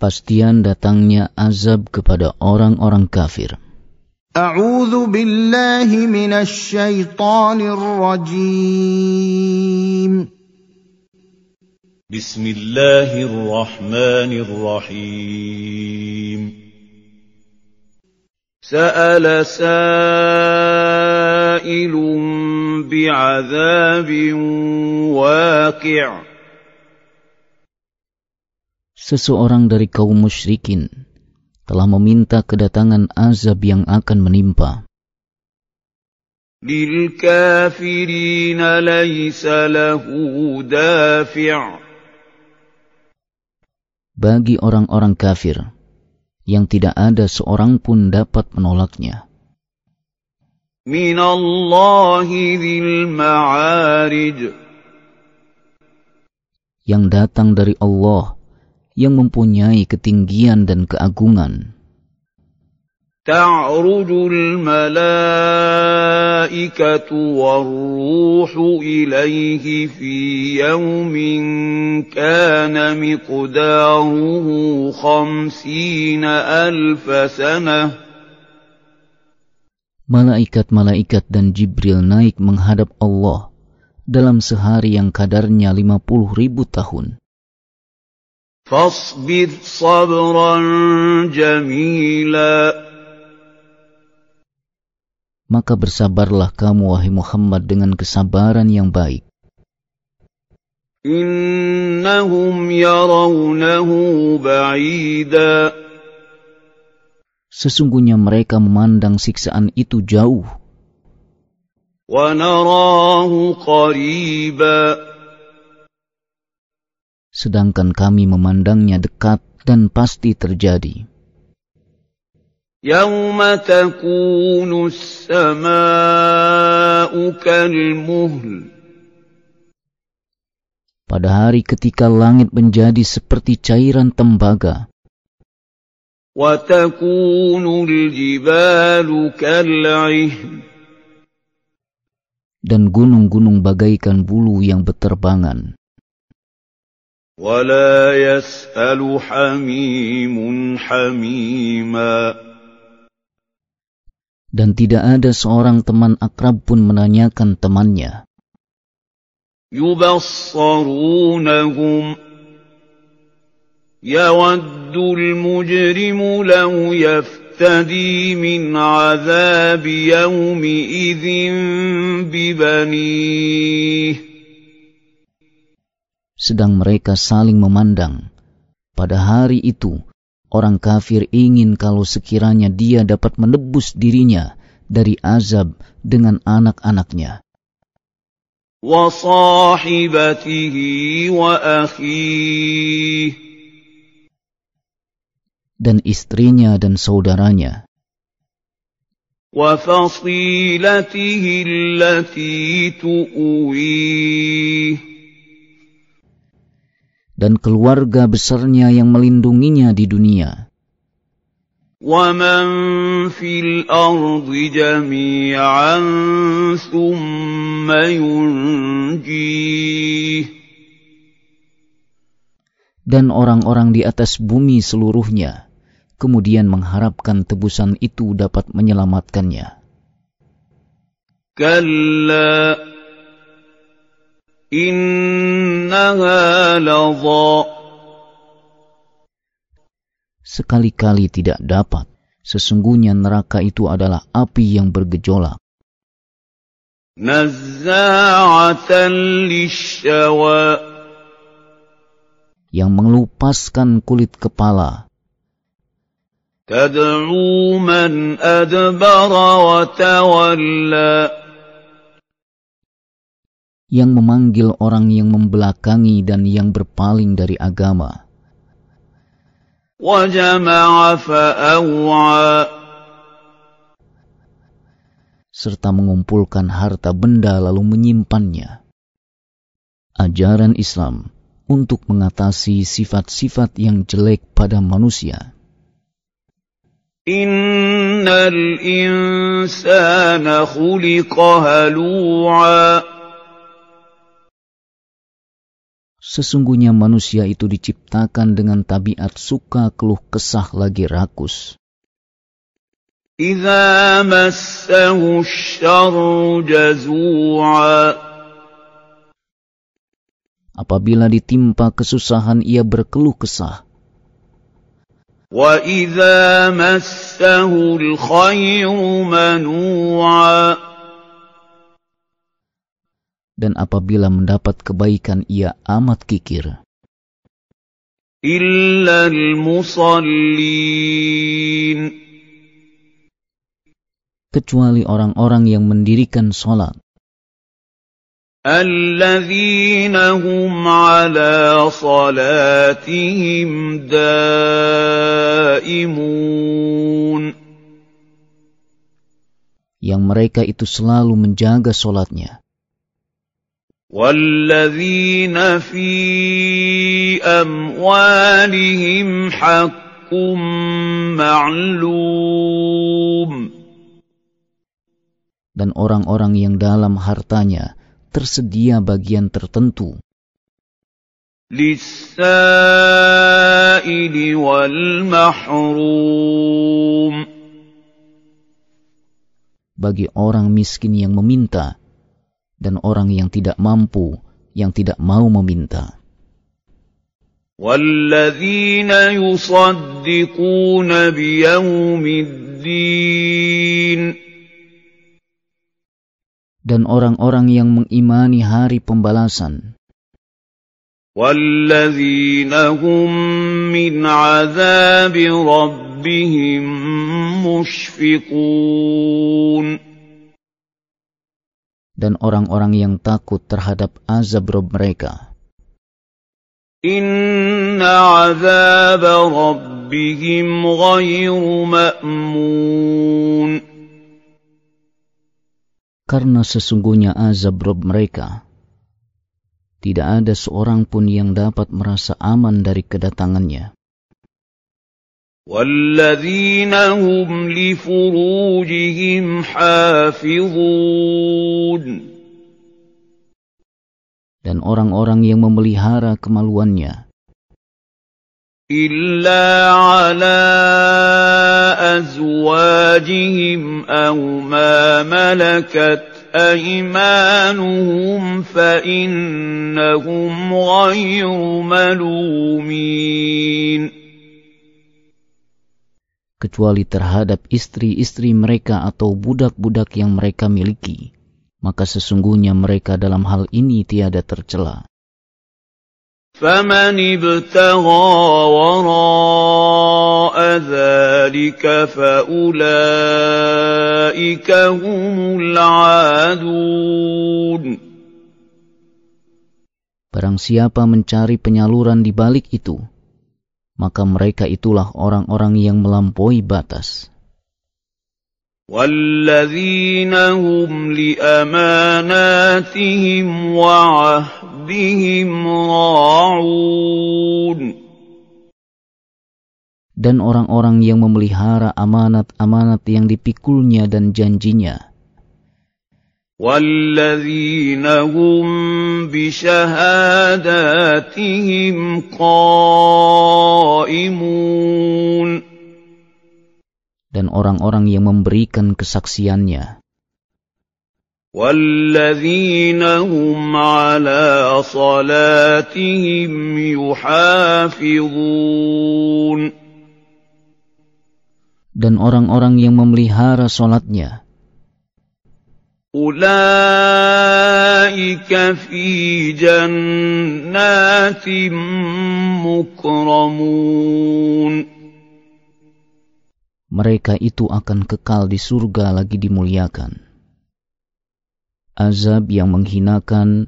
kepastian datangnya azab kepada orang-orang kafir. أعوذ بالله من الشيطان الرجيم بسم الله الرحمن الرحيم سأل سائل بعذاب واقع Seseorang dari kaum musyrikin telah meminta kedatangan azab yang akan menimpa. للكافرين ليس له دافع Bagi orang-orang kafir, yang tidak ada seorang pun dapat menolaknya. من الله ذي المعارج Yang datang dari Allah, yang mempunyai ketinggian dan keagungan. تعرج الملائكة والروح إليه في يوم كان مقداره خمسين ألف سنة Malaikat-malaikat dan Jibril naik menghadap Allah dalam sehari yang kadarnya 50 ribu tahun. فاصبر صبرا جميلا Maka bersabarlah kamu wahai Muhammad dengan kesabaran yang baik. إنهم يرونه بعيدا Sesungguhnya mereka memandang siksaan itu jauh, ونراه قريبا sedangkan kami memandangnya dekat dan pasti terjadi. يوم تكون السماء كالمهل Pada hari ketika langit menjadi seperti cairan tembaga, وتكون الجبال كالعهن dan gunung-gunung bagaikan bulu yang beterbangan. ولا يسأل حميم حميما. Dan tidak ada seorang teman akrab pun menanyakan temannya. يبصرونهم. يود المجرم لو يفتدي من عذاب يومئذ ببنيه. Sedang mereka saling memandang. Pada hari itu, orang kafir ingin kalau sekiranya dia dapat menebus dirinya dari azab dengan anak-anaknya. وصاحبته وأخيه dan istrinya dan saudaranya, وفصيلته التي تؤويه dan keluarga besarnya yang melindunginya di dunia, ومن في الأرض جميعا ثم ينجيه dan orang-orang di atas bumi seluruhnya, kemudian mengharapkan tebusan itu dapat menyelamatkannya. كلا إنها لظى Sekali-kali tidak dapat, sesungguhnya neraka itu adalah api yang bergejolak, نزاعة للشوى yang mengelupaskan kulit kepala, تدعو من أدبر وتولى yang memanggil orang yang membelakangi dan yang berpaling dari agama. Serta mengumpulkan harta benda lalu menyimpannya. Ajaran Islam untuk mengatasi sifat-sifat yang jelek pada manusia. Innal insana khuliqa halu'a Sesungguhnya manusia itu diciptakan dengan tabiat suka keluh kesah lagi rakus. إذا مسه الشر جزوعا Apabila ditimpa kesusahan ia berkeluh kesah. وإذا مسه الخير منوعا Dan apabila mendapat kebaikan ia amat kikir. إلا المصلين Kecuali orang-orang yang mendirikan sholat. الذين هم على صلاتهم دائمون Yang mereka itu selalu menjaga sholatnya. والذين في أموالهم حق معلوم Dan orang-orang yang dalam hartanya tersedia bagian tertentu للسائل والمحروم bagi orang miskin yang meminta dan orang yang tidak mampu yang tidak mau meminta. والذين يصدقون بيوم الدين Dan orang-orang yang mengimani hari pembalasan والذين هم من عذاب ربهم مشفقون dan orang-orang yang takut terhadap azab Rob mereka. Inna azab rabbihim ghayru ma'mun. Karena sesungguhnya azab Rob mereka, tidak ada seorang pun yang dapat merasa aman dari kedatangannya. والذين هم لفروجهم حافظون. Dan orang-orang yang memelihara kemaluannya. إلا على أزواجهم أو ما ملكت أيمانهم فإنهم غير ملومين. kecuali terhadap istri-istri mereka atau budak-budak yang mereka miliki, maka sesungguhnya mereka dalam hal ini tiada tercela. فمن ابتغى وراء ذلك فأولئك هم العادون Barang siapa mencari penyaluran di balik itu, maka mereka itulah orang-orang yang melampaui batas. والذين هم لأماناتهم وعهدهم راعون Dan orang-orang yang memelihara amanat-amanat yang dipikulnya dan janjinya. والذين هم بشهاداتهم قائمون Dan orang-orang yang memberikan kesaksiannya. والذين هم على صلاتهم يحافظون Dan orang-orang yang memelihara solatnya. أولئك في جنات مكرمون mereka itu akan kekal di surga lagi dimuliakan. Azab yang menghinakan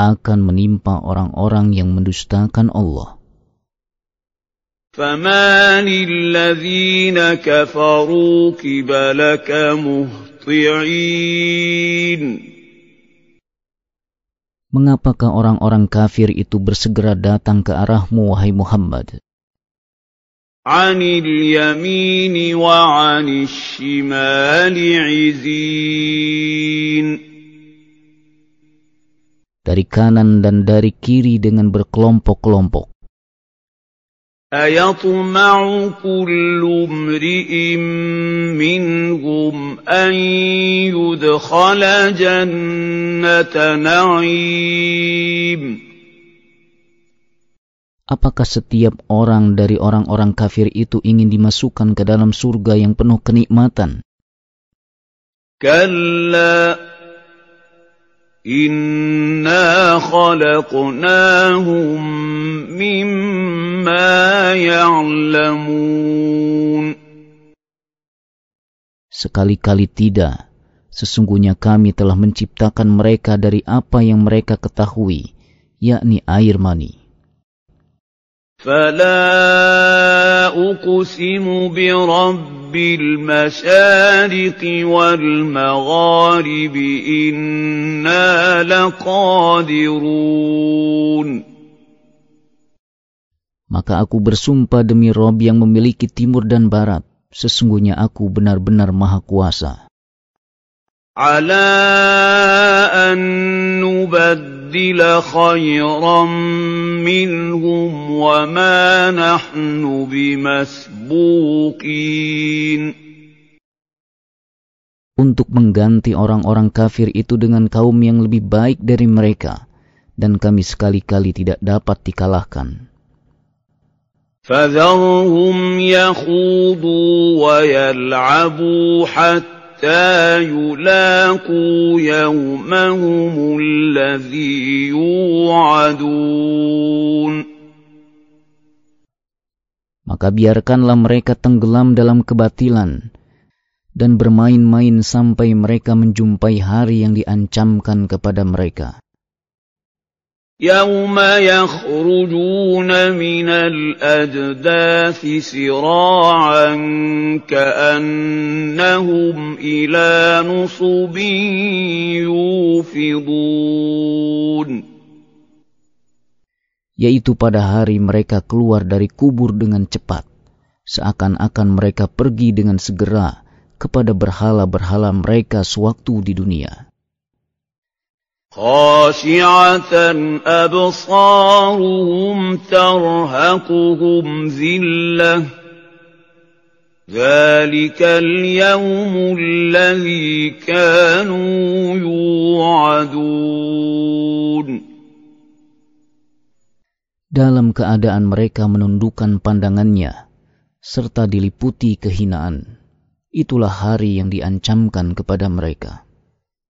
akan menimpa orang-orang yang mendustakan Allah. فمان الذين كفروا قبلك مهطعين Mengapakah orang-orang kafir itu bersegera datang ke arahmu, wahai Muhammad? عن اليمين وعن الشمال عزين dari kanan dan dari kiri dengan berkelompok-kelompok. أيطمع كل امرئ منهم أن يدخل جنة نعيم Apakah setiap orang dari orang-orang kafir itu ingin dimasukkan ke dalam surga yang penuh kenikmatan? كلا إنا خلقناهم مما يعلمون Sekali-kali tidak. Sesungguhnya kami telah menciptakan mereka dari apa yang mereka ketahui, yakni air mani. فلا أقسم برب المشارق والمغارب إنا لقادرون Maka aku bersumpah demi Rob yang memiliki timur dan barat, sesungguhnya aku benar-benar maha kuasa. على أن نبدل خيرا منهم وما نحن بمسبوقين Untuk mengganti orang-orang kafir itu dengan kaum yang lebih baik dari mereka, dan kami sekali-kali tidak dapat dikalahkan. فذرهم يخوضوا ويلعبوا حتى يلاقوا يومهم الذي يوعدون Maka biarkanlah mereka tenggelam dalam kebatilan dan bermain-main sampai mereka menjumpai hari yang diancamkan kepada mereka. يوم يخرجون من الأجداث سراعا كأنهم إلى نصب يوفضون Yaitu pada hari mereka keluar dari kubur dengan cepat, seakan-akan mereka pergi dengan segera kepada berhala-berhala mereka sewaktu di dunia. خاشعة أبصارهم ترهقهم ذلة ذلك اليوم الذي كانوا يوعدون Dalam keadaan mereka menundukkan pandangannya, serta diliputi kehinaan. Itulah hari yang diancamkan kepada mereka.